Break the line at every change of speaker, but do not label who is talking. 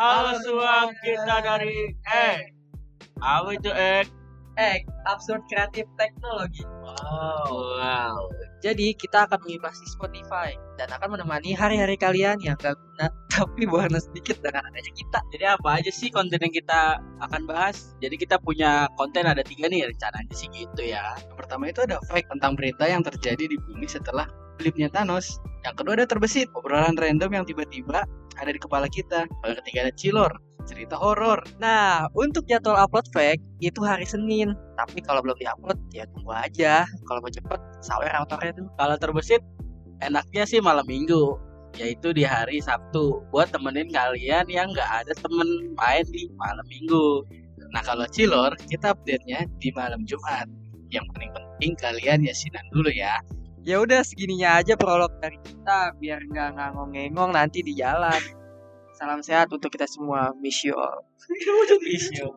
Halo semua, kita dari Ek. Apa itu Ek?
Ek, Absurd Kreatif Teknologi.
Wow. wow.
Jadi kita akan mengimpasi Spotify dan akan menemani hari-hari kalian yang gak guna tapi berwarna sedikit dengan adanya kita.
Jadi apa aja sih konten yang kita akan bahas? Jadi kita punya konten ada tiga nih rencananya sih gitu ya.
Yang pertama itu ada fact tentang berita yang terjadi di bumi setelah flipnya Thanos. Yang kedua ada terbesit, obrolan random yang tiba-tiba ada di kepala kita. Yang ketiga ada cilor, cerita horor.
Nah, untuk jadwal upload fake itu hari Senin. Tapi kalau belum diupload ya tunggu aja. Kalau mau cepet, sawer autornya tuh.
Kalau terbesit enaknya sih malam minggu yaitu di hari Sabtu buat temenin kalian yang nggak ada temen main di malam minggu.
Nah kalau cilor kita update-nya di malam Jumat. Yang paling penting kalian yasinan dulu ya.
Ya udah segininya aja prolog dari kita biar nggak ngangong-ngengong nanti di jalan. Salam sehat untuk kita semua. Miss you all.
Miss you.